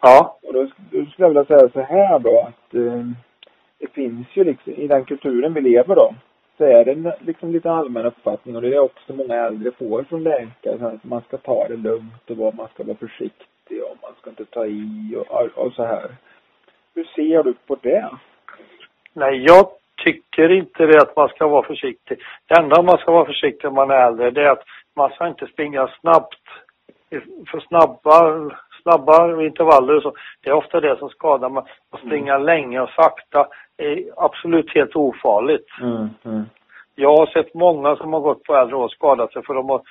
Speaker 3: Ja.
Speaker 2: Och då, då skulle jag vilja säga så här då att eh, det finns ju liksom, i den kulturen vi lever då, så är det liksom lite allmän uppfattning och det är också många äldre får från läkare, att man ska ta det lugnt och man ska vara försiktig och man ska inte ta i och, och så här. Hur ser du på det?
Speaker 3: Nej, jag tycker inte det att man ska vara försiktig. Det enda man ska vara försiktig om man är äldre, det är att man ska inte springa snabbt. För snabba snabba intervaller och så. Det är ofta det som skadar. Man att springa mm. länge och sakta är absolut helt ofarligt. Mm, mm. Jag har sett många som har gått på äldre år och skadat sig för de har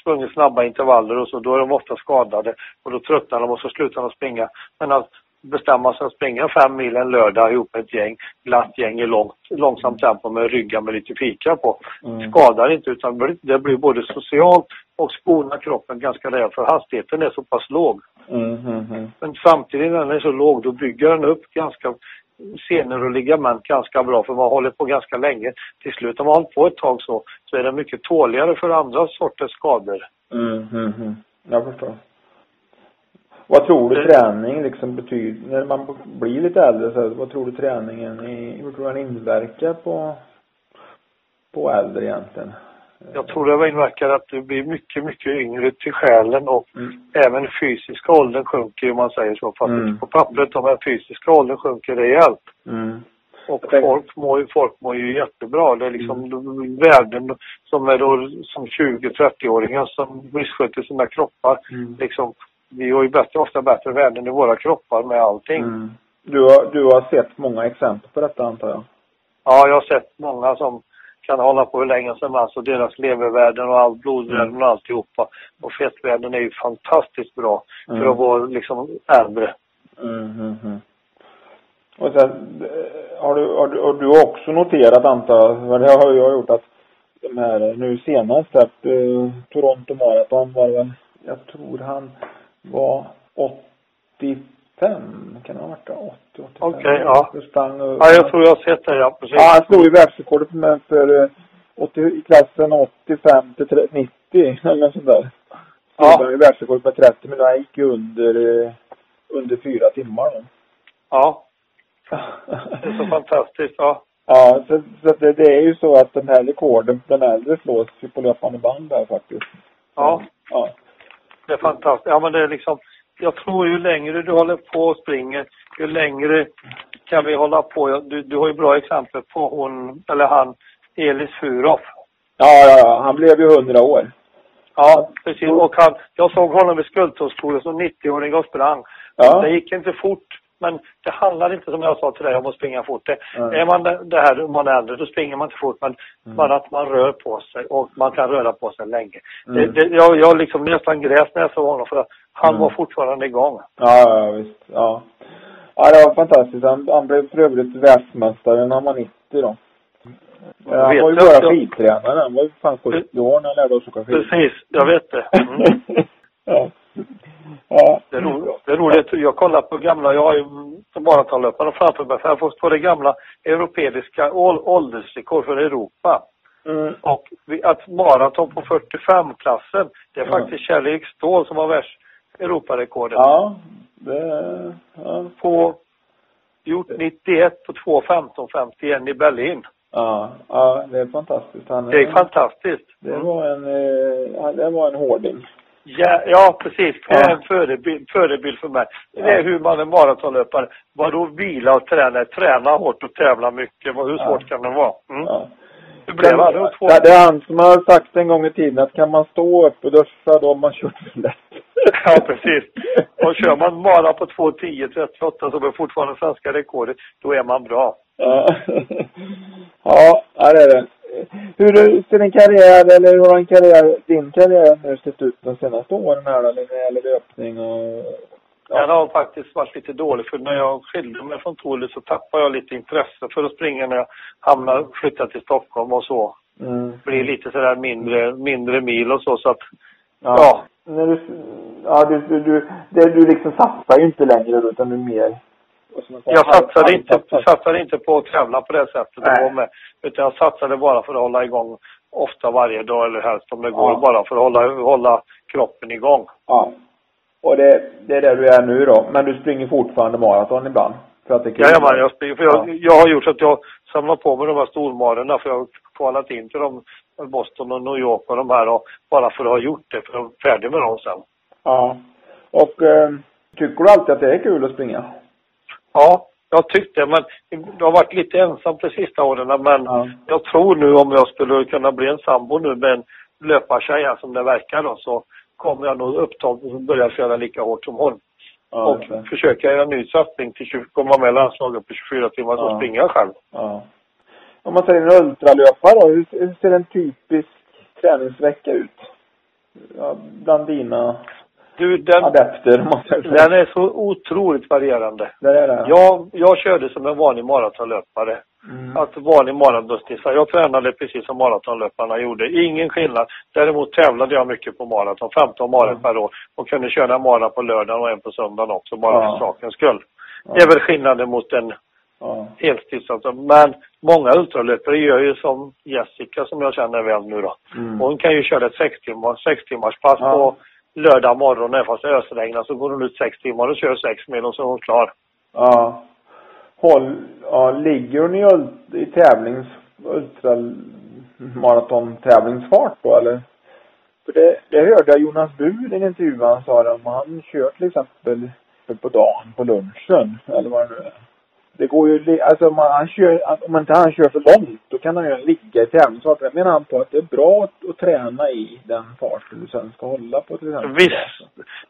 Speaker 3: sprungit snabba intervaller och så. Då är de ofta skadade och då tröttnar de och så slutar de springa. Men att bestämma sig att springa fem mil en lördag ihop med ett gäng, glatt gäng i långt, långsamt tempo med ryggar med lite fika på. Mm. Skadar inte utan det blir både socialt och skonar kroppen ganska rejält för hastigheten är så pass låg. Mm, mm. Men samtidigt när den är så låg då bygger den upp ganska senor och ligament ganska bra för man håller på ganska länge. Till slut om man hållit på ett tag så, så är det mycket tåligare för andra sorters skador.
Speaker 2: Mm, mm, mm. Jag förstår. Vad tror du träning liksom betyder, när man blir lite äldre så vad tror du träningen, hur tror du den inverkar på, på äldre egentligen?
Speaker 3: Jag tror det inverkar att du blir mycket, mycket yngre till själen och mm. även fysiska åldern sjunker om man säger så. Fast mm. på pappret, de här fysiska åldern sjunker rejält. Mm. Och folk mår, folk mår ju jättebra. Det är liksom mm. värden som är då som 20-30-åringar som missköter sina kroppar. Mm. Liksom, vi har ju bättre, ofta bättre värden i våra kroppar med allting. Mm.
Speaker 2: Du, har, du har sett många exempel på detta antar jag?
Speaker 3: Ja, jag har sett många som kan hålla på hur länge som helst och deras levervärden och all blodvärden och alltihopa. Och fettvärden är ju fantastiskt bra för
Speaker 2: Mm.
Speaker 3: att vara liksom äldre.
Speaker 2: Mm, mm, mm. Och sen eh, har du, har du, har du också noterat antar jag, för det har jag gjort att de här nu senast att eh, Toronto Marathon var väl, jag tror han var 85, kan det ha varit det? 80, 85?
Speaker 3: Okej, ja.
Speaker 2: Så sprang, och-
Speaker 3: Ja, jag tror jag har sett det, ja. Precis.
Speaker 2: Ja, han slog ju världsrekordet för eh, 80, i klassen 85 till 30 90 eller något sånt där.
Speaker 3: Ja.
Speaker 2: Ja. Världsrekordet med 30 men han gick ju under, eh, under fyra timmar då.
Speaker 3: Ja, det är så fantastiskt. Ja.
Speaker 2: Ja, så, så det, det är ju så att den här rekorden för den äldre slås ju på löpande band där faktiskt.
Speaker 3: Ja,
Speaker 2: Ja.
Speaker 3: Det är fantastiskt. Ja, men det är liksom, jag tror ju längre du håller på och springer, ju längre kan vi hålla på. Du, du har ju bra exempel på hon, eller han, Elis Furoff.
Speaker 2: Ja, ja, ja. Han blev ju 100 år.
Speaker 3: Ja, precis. Och han, jag såg honom vid Skultorpsskolan som 90-åring och sprang.
Speaker 2: Ja.
Speaker 3: Det gick inte fort. Men det handlar inte som jag sa till dig om att springa fort. Det,
Speaker 2: Nej.
Speaker 3: är man det, här, om man är äldre, då springer man inte fort. Men
Speaker 2: Mm.
Speaker 3: bara att man rör på sig och man kan röra på sig länge.
Speaker 2: Mm.
Speaker 3: Det, det, jag, jag liksom nästan gräs när jag såg honom för att han
Speaker 2: Mm.
Speaker 3: var fortfarande igång.
Speaker 2: Ja, ja, visst. Ja. Ja, det var fantastiskt. Han, han blev för övrigt världsmästare när han var 90 då. Ja, han var ju bara
Speaker 3: att
Speaker 2: skidtränare. Han var ju fan 70 år när han lärde oss åka skidor.
Speaker 3: Precis, jag vet det. Mm.
Speaker 2: ja. Ja.
Speaker 3: Det är, roligt. det är roligt. Jag kollar på gamla, jag har ju maratonlöpare framför mig. För jag får på det gamla europeiska ål- åldersrekord för Europa.
Speaker 2: Mm.
Speaker 3: Och att maraton på 45-klassen, det är faktiskt Kjell Erik Ståhl som har världs Europarekordet.
Speaker 2: Ja. Det, ja.
Speaker 3: På, gjort 91 på 2.15.51 i Berlin.
Speaker 2: Ja, ja, det är fantastiskt. Han,
Speaker 3: Det är fantastiskt.
Speaker 2: Det
Speaker 3: Mm.
Speaker 2: var en, eh, det var en hårding.
Speaker 3: Ja, ja, precis. Det är
Speaker 2: Ja.
Speaker 3: en förebild, förebild för mig. Det
Speaker 2: Ja.
Speaker 3: är hur man är maratonlöpare. Vadå vila och träna? Träna hårt och tävla mycket. Hur
Speaker 2: Ja.
Speaker 3: svårt kan det vara? Mm.
Speaker 2: Ja.
Speaker 3: Hur blev det? Två...
Speaker 2: Ja, det är han som har sagt en gång i tiden att kan man stå upp och duscha då har man kört lätt.
Speaker 3: Ja, precis. Och kör man bara på 2.10.38 som är fortfarande svenska rekordet, då är man bra.
Speaker 2: Ja. ja, ja, det är det. Hur ser din karriär, eller hur har din karriär, din karriär nu sett ut de senaste åren här då, när det gäller löpning och...
Speaker 3: Den har faktiskt varit lite dålig för när jag skilde mig från Thule så tappade jag lite intresse för att springa när jag hamnade, flyttade till Stockholm och så.
Speaker 2: Mm.
Speaker 3: Blir lite sådär mindre, mindre mil och så så att,
Speaker 2: Ja.
Speaker 3: ja.
Speaker 2: När du, ja, du, du, du, det, du liksom satsar ju inte längre utan du är mer...
Speaker 3: Jag satsade inte, satsade inte på att tävla på det sättet
Speaker 2: Nej.
Speaker 3: med. Utan jag satsade bara för att hålla igång ofta varje dag eller helst om det går.
Speaker 2: Ja.
Speaker 3: Bara för att hålla, hålla kroppen igång.
Speaker 2: Ja. Och det, det är där du är nu då. Men du springer fortfarande maraton ibland? För att det är kul?
Speaker 3: Jajamän, jag springer. För jag,
Speaker 2: Ja.
Speaker 3: jag har gjort så att jag samlar på mig de här stormarerna för jag har kvalat in till dem, Boston och New York och de här och bara för att ha gjort det, för att vara färdig med dem sen.
Speaker 2: Ja. Och eh, tycker du alltid att det är kul att springa?
Speaker 3: Ja, jag tyckte men det har varit lite ensam de sista åren men
Speaker 2: Ja.
Speaker 3: jag tror nu om jag skulle kunna bli en sambo nu med en löpartjej här som det verkar då så kommer jag nog uppta och börja köra lika hårt som hon.
Speaker 2: Ja,
Speaker 3: och
Speaker 2: det.
Speaker 3: försöka göra en ny satsning till 20, komma med landslaget på 24 timmar så
Speaker 2: Ja.
Speaker 3: springer jag själv.
Speaker 2: ja. Om man säger en ultralöpare då, hur, hur ser en typisk träningsvecka ut? Ja, bland dina
Speaker 3: Du, den,
Speaker 2: adepter
Speaker 3: den är så otroligt varierande.
Speaker 2: Där är det?
Speaker 3: Jag, jag körde som en vanlig maratonlöpare.
Speaker 2: Mm.
Speaker 3: Att vanlig maratonstissa. Jag tränade precis som maratonlöparna gjorde. Ingen skillnad. Däremot tävlade jag mycket på maraton. 15 maraton
Speaker 2: Mm.
Speaker 3: per år. Och kunde köra en mara på lördagen och en på söndagen också. Bara
Speaker 2: Ja.
Speaker 3: för sakens skull.
Speaker 2: Ja.
Speaker 3: Det är väl skillnaden mot en
Speaker 2: Ja.
Speaker 3: heltidssatsare. Men många ultralöpare gör ju som Jessica som jag känner väl nu då.
Speaker 2: Mm.
Speaker 3: Hon kan ju köra ett sex timmars, sex timmars pass
Speaker 2: Ja.
Speaker 3: på lördag morgon även fast det ösregnar så går hon ut sex timmar och kör sex mil och så är hon klar.
Speaker 2: Ja. Håll, ja, ligger hon i, i tävlings, ultramaratontävlingsfart då eller? För det, det hörde jag Jonas Bur i en intervju han sa det om han kör till exempel på dagen, på lunchen eller vad det nu är. Det går ju, alltså om han kör, om inte han kör för långt då kan han ju ligga i tävlingsfart. Det menar han på att det är bra att, träna i den farten du sen ska hålla på till exempel.
Speaker 3: Viss,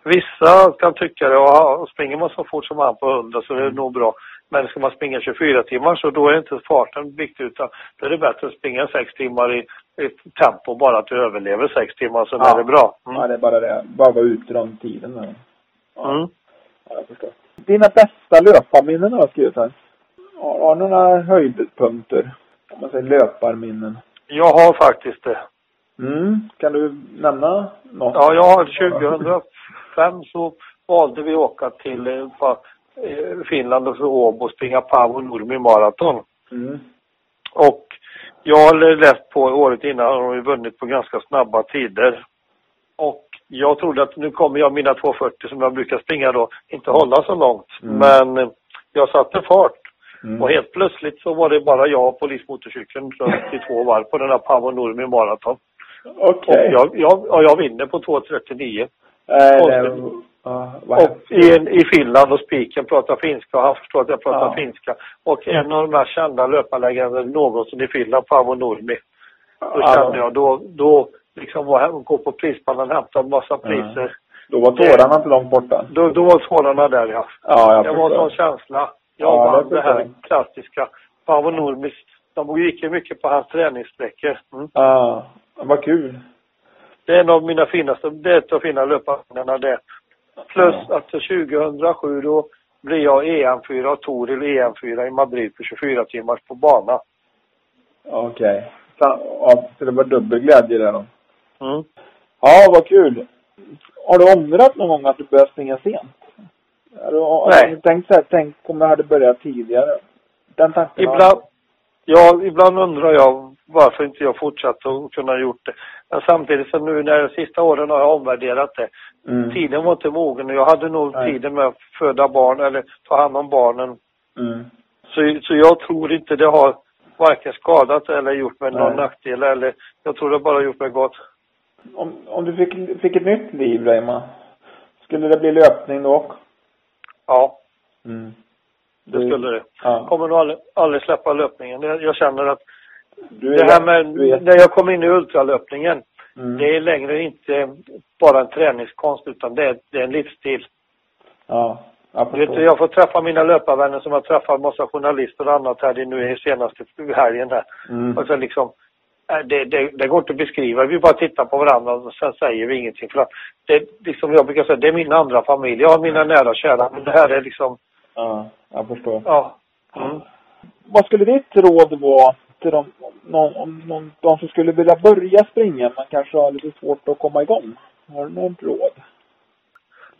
Speaker 3: vissa kan tycka det och, springer man så fort som han på 100 så är det nog bra. Men ska man springa 24 timmar så då är inte farten viktig utan då är det bättre att springa 6 timmar i, i tempo bara att du överlever 6 timmar så ja. är det bra.
Speaker 2: Mm. Ja, det är bara det. Bara vara ute de tiden.
Speaker 3: Ja. Mm.
Speaker 2: ja, jag förstår. Dina bästa löparminnen har jag skrivit här. Har du några höjdpunkter? Om man säger löparminnen.
Speaker 3: Jag har faktiskt det.
Speaker 2: Mm. Kan du nämna något?
Speaker 3: Ja, jag har 2005 så valde vi att åka till eh, eh, Finland och för Åbo och springa Paavo Nurmi maraton.
Speaker 2: Mm.
Speaker 3: Och jag har läst på året innan och har vunnit på ganska snabba tider. Och jag trodde att nu kommer jag mina 2.40 som jag brukar springa då inte hålla så långt. Mm. Men eh, jag satte fart. Mm. Och helt plötsligt så var det bara jag och polismotorcykeln runt i två varv på den här Paavo Nurmi maraton.
Speaker 2: Okej. Okay.
Speaker 3: Och jag, jag, och jag vinner på 2.39.
Speaker 2: Äh,
Speaker 3: och i, i Finland och spiken pratar finska och han förstår att jag pratar ja. finska. Och en av de mest kända löparlegender någonsin i Finland, Paavo Nurmi. Då kände jag, då, då liksom var hem och gå på prispallen och hämta en massa priser. Mm.
Speaker 2: Då var tårarna inte långt borta?
Speaker 3: Då, då var tårarna där ja.
Speaker 2: Ja, jag
Speaker 3: Det var en sån känsla. Jag ja, vann det, här klassiska. Paavo Nurmis, de gick ju mycket på hans träningssträckor.
Speaker 2: Mm. Ja, vad kul.
Speaker 3: Det är en av mina finaste, det är ett av fina löparminnena det. Plus ja. att 2007 då blir jag EM4 och Toril EM4 i Madrid på 24 timmars på bana.
Speaker 2: Okej. Okay. Ja, så det var dubbel glädje där då?
Speaker 3: Mm.
Speaker 2: Ja, vad kul. Har du ångrat någon gång att du började springa sent? Har du, har du tänkt så här, tänk om jag hade börjat tidigare? Den tanken
Speaker 3: Ibland, ja, ibland undrar jag varför inte jag fortsatte att kunna gjort det. Men samtidigt så nu när de sista åren har jag omvärderat det. Mm. Tiden var inte mogen och jag hade nog Nej. tiden med att föda barn eller ta hand om barnen.
Speaker 2: Mm.
Speaker 3: Så, så jag tror inte det har varken skadat eller gjort mig Nej. någon nackdel eller jag tror det bara gjort mig gott.
Speaker 2: Om, om du fick, fick ett nytt liv, Reima, skulle det bli löpning då?
Speaker 3: Ja.
Speaker 2: Mm.
Speaker 3: Det skulle det.
Speaker 2: Ja.
Speaker 3: Kommer nog aldrig, aldrig släppa löpningen. Jag känner att du det här med, när jag kom in i ultralöpningen, mm. det är längre inte bara en träningskonst utan det är, det är en livsstil.
Speaker 2: Ja,
Speaker 3: jag Vet jag får träffa mina löparvänner som har träffat massa journalister och annat här nu i senaste helgen här.
Speaker 2: Mm.
Speaker 3: Och så liksom, det, det, det, går inte att beskriva. Vi bara tittar på varandra och sen säger vi ingenting. För att det, liksom jag brukar säga, det är min andra familj. Jag har mina mm. nära och kära. Men det här är liksom...
Speaker 2: Ja, jag förstår.
Speaker 3: Ja. Mm.
Speaker 2: Vad skulle ditt råd vara till de, någon, om någon, de som skulle vilja börja springa men kanske har lite svårt att komma igång? Har du något råd?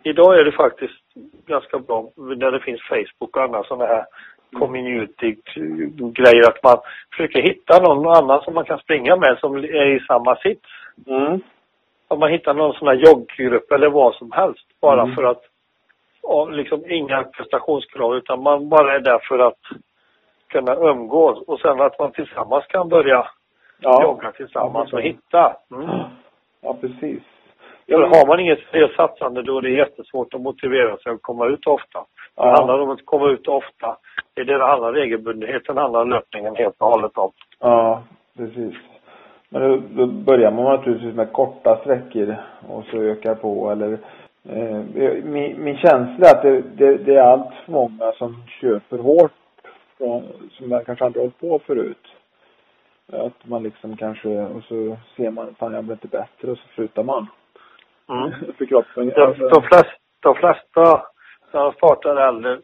Speaker 3: Idag är det faktiskt ganska bra när det finns Facebook och andra sådana här community-grejer att man försöker hitta någon annan som man kan springa med som är i samma sits.
Speaker 2: Mm.
Speaker 3: Om man hittar någon sån här jogggrupp eller vad som helst bara mm. för att liksom inga prestationskrav utan man bara är där för att kunna umgås och sen att man tillsammans kan börja ja. jogga tillsammans och hitta. Mm.
Speaker 2: Ja, precis.
Speaker 3: För har man inget seriöst satsande då är det jättesvårt att motivera sig att komma ut ofta. Det handlar om att komma ut ofta. Det är det det handlar regelbundenheten handlar löpningen helt och hållet om.
Speaker 2: Ja, precis. Men då, då börjar man naturligtvis med korta sträckor och så ökar på eller eh, min, min känsla är att det, det, det är allt för många som kör för hårt från, som man kanske aldrig hållit på förut. Att man liksom kanske, och så ser man, fan jag blir inte bättre och så slutar man.
Speaker 3: Mm.
Speaker 2: för kroppen.
Speaker 3: De, alltså. de, flesta, de flesta som startar äldre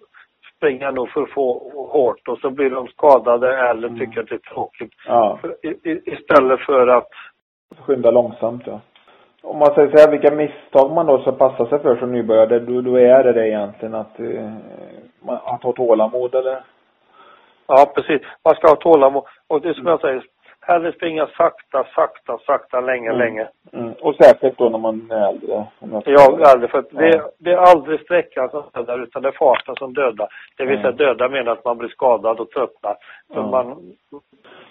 Speaker 3: springer nog för få hårt och så blir de skadade eller mm. tycker att det är tråkigt.
Speaker 2: Ja.
Speaker 3: I, i, istället för att
Speaker 2: skynda långsamt ja. Om man säger så här, vilka misstag man då ska passa sig för som nybörjare, då, då är det det egentligen att, eh, att ha tålamod eller?
Speaker 3: Ja, precis. Man ska ha tålamod. Och det är som jag säger, hellre springa sakta, sakta, sakta, länge, mm. länge.
Speaker 2: Mm. Och särskilt då när man är äldre.
Speaker 3: Ja, äldre. För att ja. det, det, är aldrig sträckan som dödar, utan det är farten som dödar. Det vill säga mm. döda menar att man blir skadad och tröttnar.
Speaker 2: Mm.
Speaker 3: man...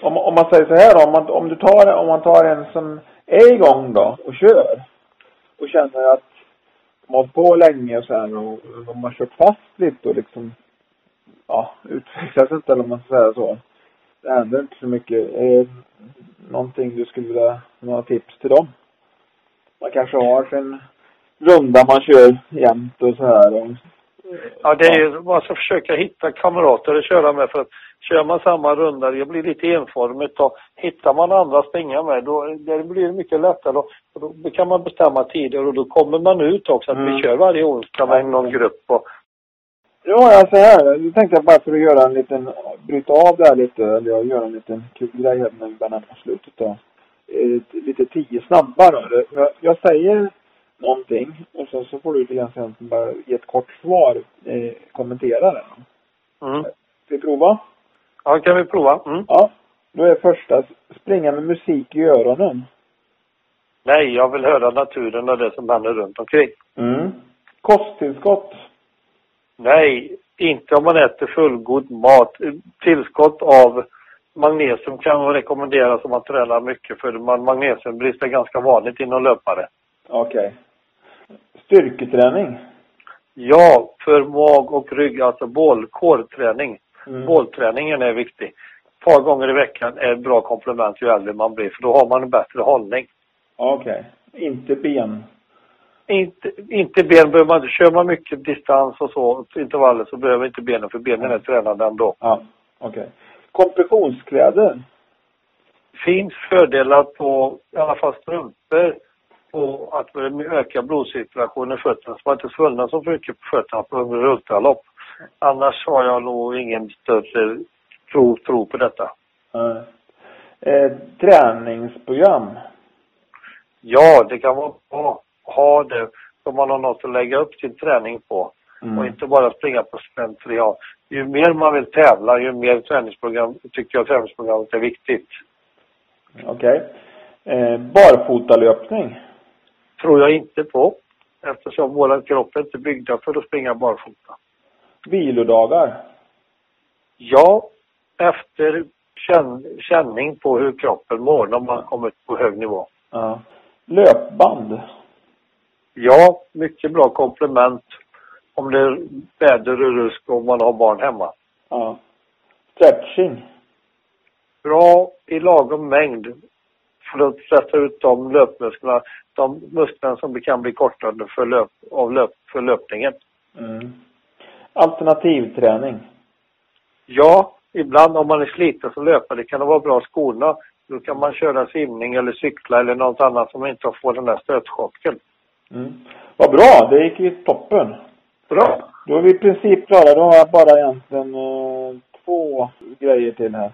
Speaker 2: Om, om man säger så här om man, om du tar, om man tar en som är igång då och kör och känner att de har på länge och så här och de har kört fast lite och liksom ja, utvecklas inte eller om man ska säga så. Det händer inte så mycket. Är någonting du skulle vilja, några tips till dem? Man kanske har sin runda man kör jämt och så här och
Speaker 3: Ja, det är ju, man ska försöka hitta kamrater att köra med för att kör man samma runda, det blir lite enformigt och hittar man andra att springa med då det blir det mycket lättare och, och då kan man bestämma tider och då kommer man ut också att
Speaker 2: Mm.
Speaker 3: vi kör varje onsdag med någon grupp och
Speaker 2: Ja, alltså här. Nu tänkte jag bara för att göra en liten, bryta av det här lite, eller jag göra en liten kul grej här när vi börjar oss slutet då. Eh, lite tio snabba då. Jag, jag säger någonting och sen så får du lite grann sen bara ge ett kort svar, eh, kommentera det.
Speaker 3: mm.
Speaker 2: Ska vi prova?
Speaker 3: Ja, kan vi prova? Mm.
Speaker 2: Ja. Då är första, springa med musik i öronen.
Speaker 3: Nej, jag vill höra naturen och det som händer runt omkring.
Speaker 2: Mm. Kosttillskott.
Speaker 3: Nej, inte om man äter fullgod mat. Tillskott av magnesium kan man rekommendera om man tränar mycket för man magnesiumbrist är ganska vanligt inom löpare.
Speaker 2: Okej. Styrketräning.
Speaker 3: Ja, för mag och rygg, alltså bål, core-träning.
Speaker 2: Mm.
Speaker 3: Bålträningen är viktig. Ett par gånger i veckan är ett bra komplement ju äldre man blir för då har man en bättre hållning.
Speaker 2: Okej. Inte ben.
Speaker 3: Inte, inte ben behöver man inte. Kör man mycket distans och så, intervaller, så behöver inte benen för benen är tränade ändå.
Speaker 2: Ja. Okej. Kompressionskläder.
Speaker 3: finns fördelar på i alla fall strumpor på att öka blodcirkulationen i fötterna så man inte svullnar så mycket på fötterna på under ultralopp. Annars har jag nog ingen större tro, tro på detta.
Speaker 2: Eh, eh, träningsprogram.
Speaker 3: Ja, det kan vara bra ha det så man har något att lägga upp sin träning på
Speaker 2: Mm.
Speaker 3: och inte bara springa på slentrian. Ju mer man vill tävla, ju mer träningsprogram tycker jag träningsprogrammet är viktigt.
Speaker 2: Okej. Eh, barfotalöpning.
Speaker 3: Tror jag inte på eftersom våra kropp är inte byggda för att springa barfota.
Speaker 2: Vilodagar.
Speaker 3: Ja, efter känn, känning på hur kroppen mår när man kommit på hög nivå.
Speaker 2: Ja. Löpband.
Speaker 3: Ja, mycket bra komplement om det är väder och rusk och man har barn hemma.
Speaker 2: Ja. Stretching.
Speaker 3: Bra i lagom mängd för att sätta ut de löpmusklerna, de musklerna som kan bli kortade för, löp, av löp, för löpningen.
Speaker 2: Mm. Alternativträning.
Speaker 3: Ja, ibland om man är sliten som löpare kan det vara bra att skona. Då kan man köra simning eller cykla eller något annat som inte får den där stötchocken.
Speaker 2: Mm. Vad bra, det gick ju toppen.
Speaker 3: Bra!
Speaker 2: Då är vi i princip klara. Då har jag bara egentligen eh, två grejer till här.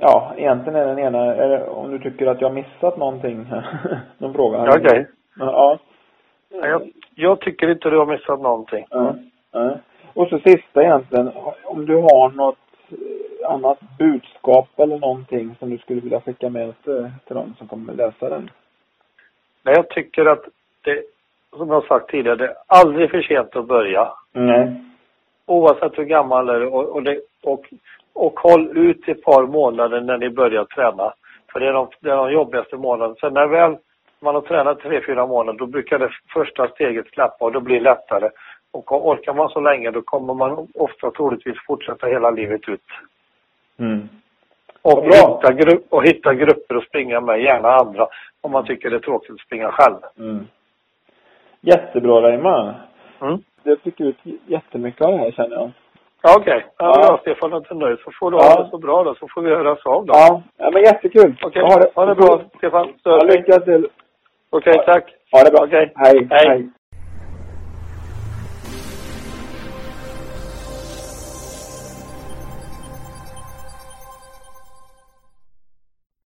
Speaker 2: Ja, egentligen är den ena, är det, om du tycker att jag har missat någonting. Någon fråga?
Speaker 3: Okej.
Speaker 2: Ja.
Speaker 3: Ja, Jag, jag tycker inte du har missat någonting.
Speaker 2: Ja. ja. Och så sista egentligen, om du har något eh, annat budskap eller någonting som du skulle vilja skicka med till, till de som kommer läsa den.
Speaker 3: Men jag tycker att det, som jag sagt tidigare, det är aldrig för sent att börja.
Speaker 2: Nej.
Speaker 3: Oavsett hur gammal är och, och, det, och, och håll ut ett par månader när ni börjar träna. För det är de, det är de jobbigaste månaderna. Sen när väl man har tränat tre, fyra månader, då brukar det första steget släppa och det blir lättare. Och orkar man så länge, då kommer man ofta troligtvis fortsätta hela livet ut.
Speaker 2: Mm.
Speaker 3: Och hitta, och hitta grupper att springa med, gärna andra, om man tycker det är tråkigt att springa själv.
Speaker 2: Mm. Jättebra Reimar.
Speaker 3: Mm.
Speaker 2: Jag fick ut jättemycket av det här känner jag.
Speaker 3: Ja, Okej. Ja,
Speaker 2: Ja.
Speaker 3: ja. Stefan är inte nöjd så får du
Speaker 2: Ja.
Speaker 3: ha det så bra då, så får vi höras av då.
Speaker 2: Ja, ja men jättekul.
Speaker 3: Okej,
Speaker 2: Ha det,
Speaker 3: ha det bra Stefan.
Speaker 2: Ja, lycka till.
Speaker 3: Okej, tack.
Speaker 2: Ha det bra.
Speaker 3: Okej.
Speaker 2: Hej.
Speaker 3: Hej.
Speaker 2: Hej.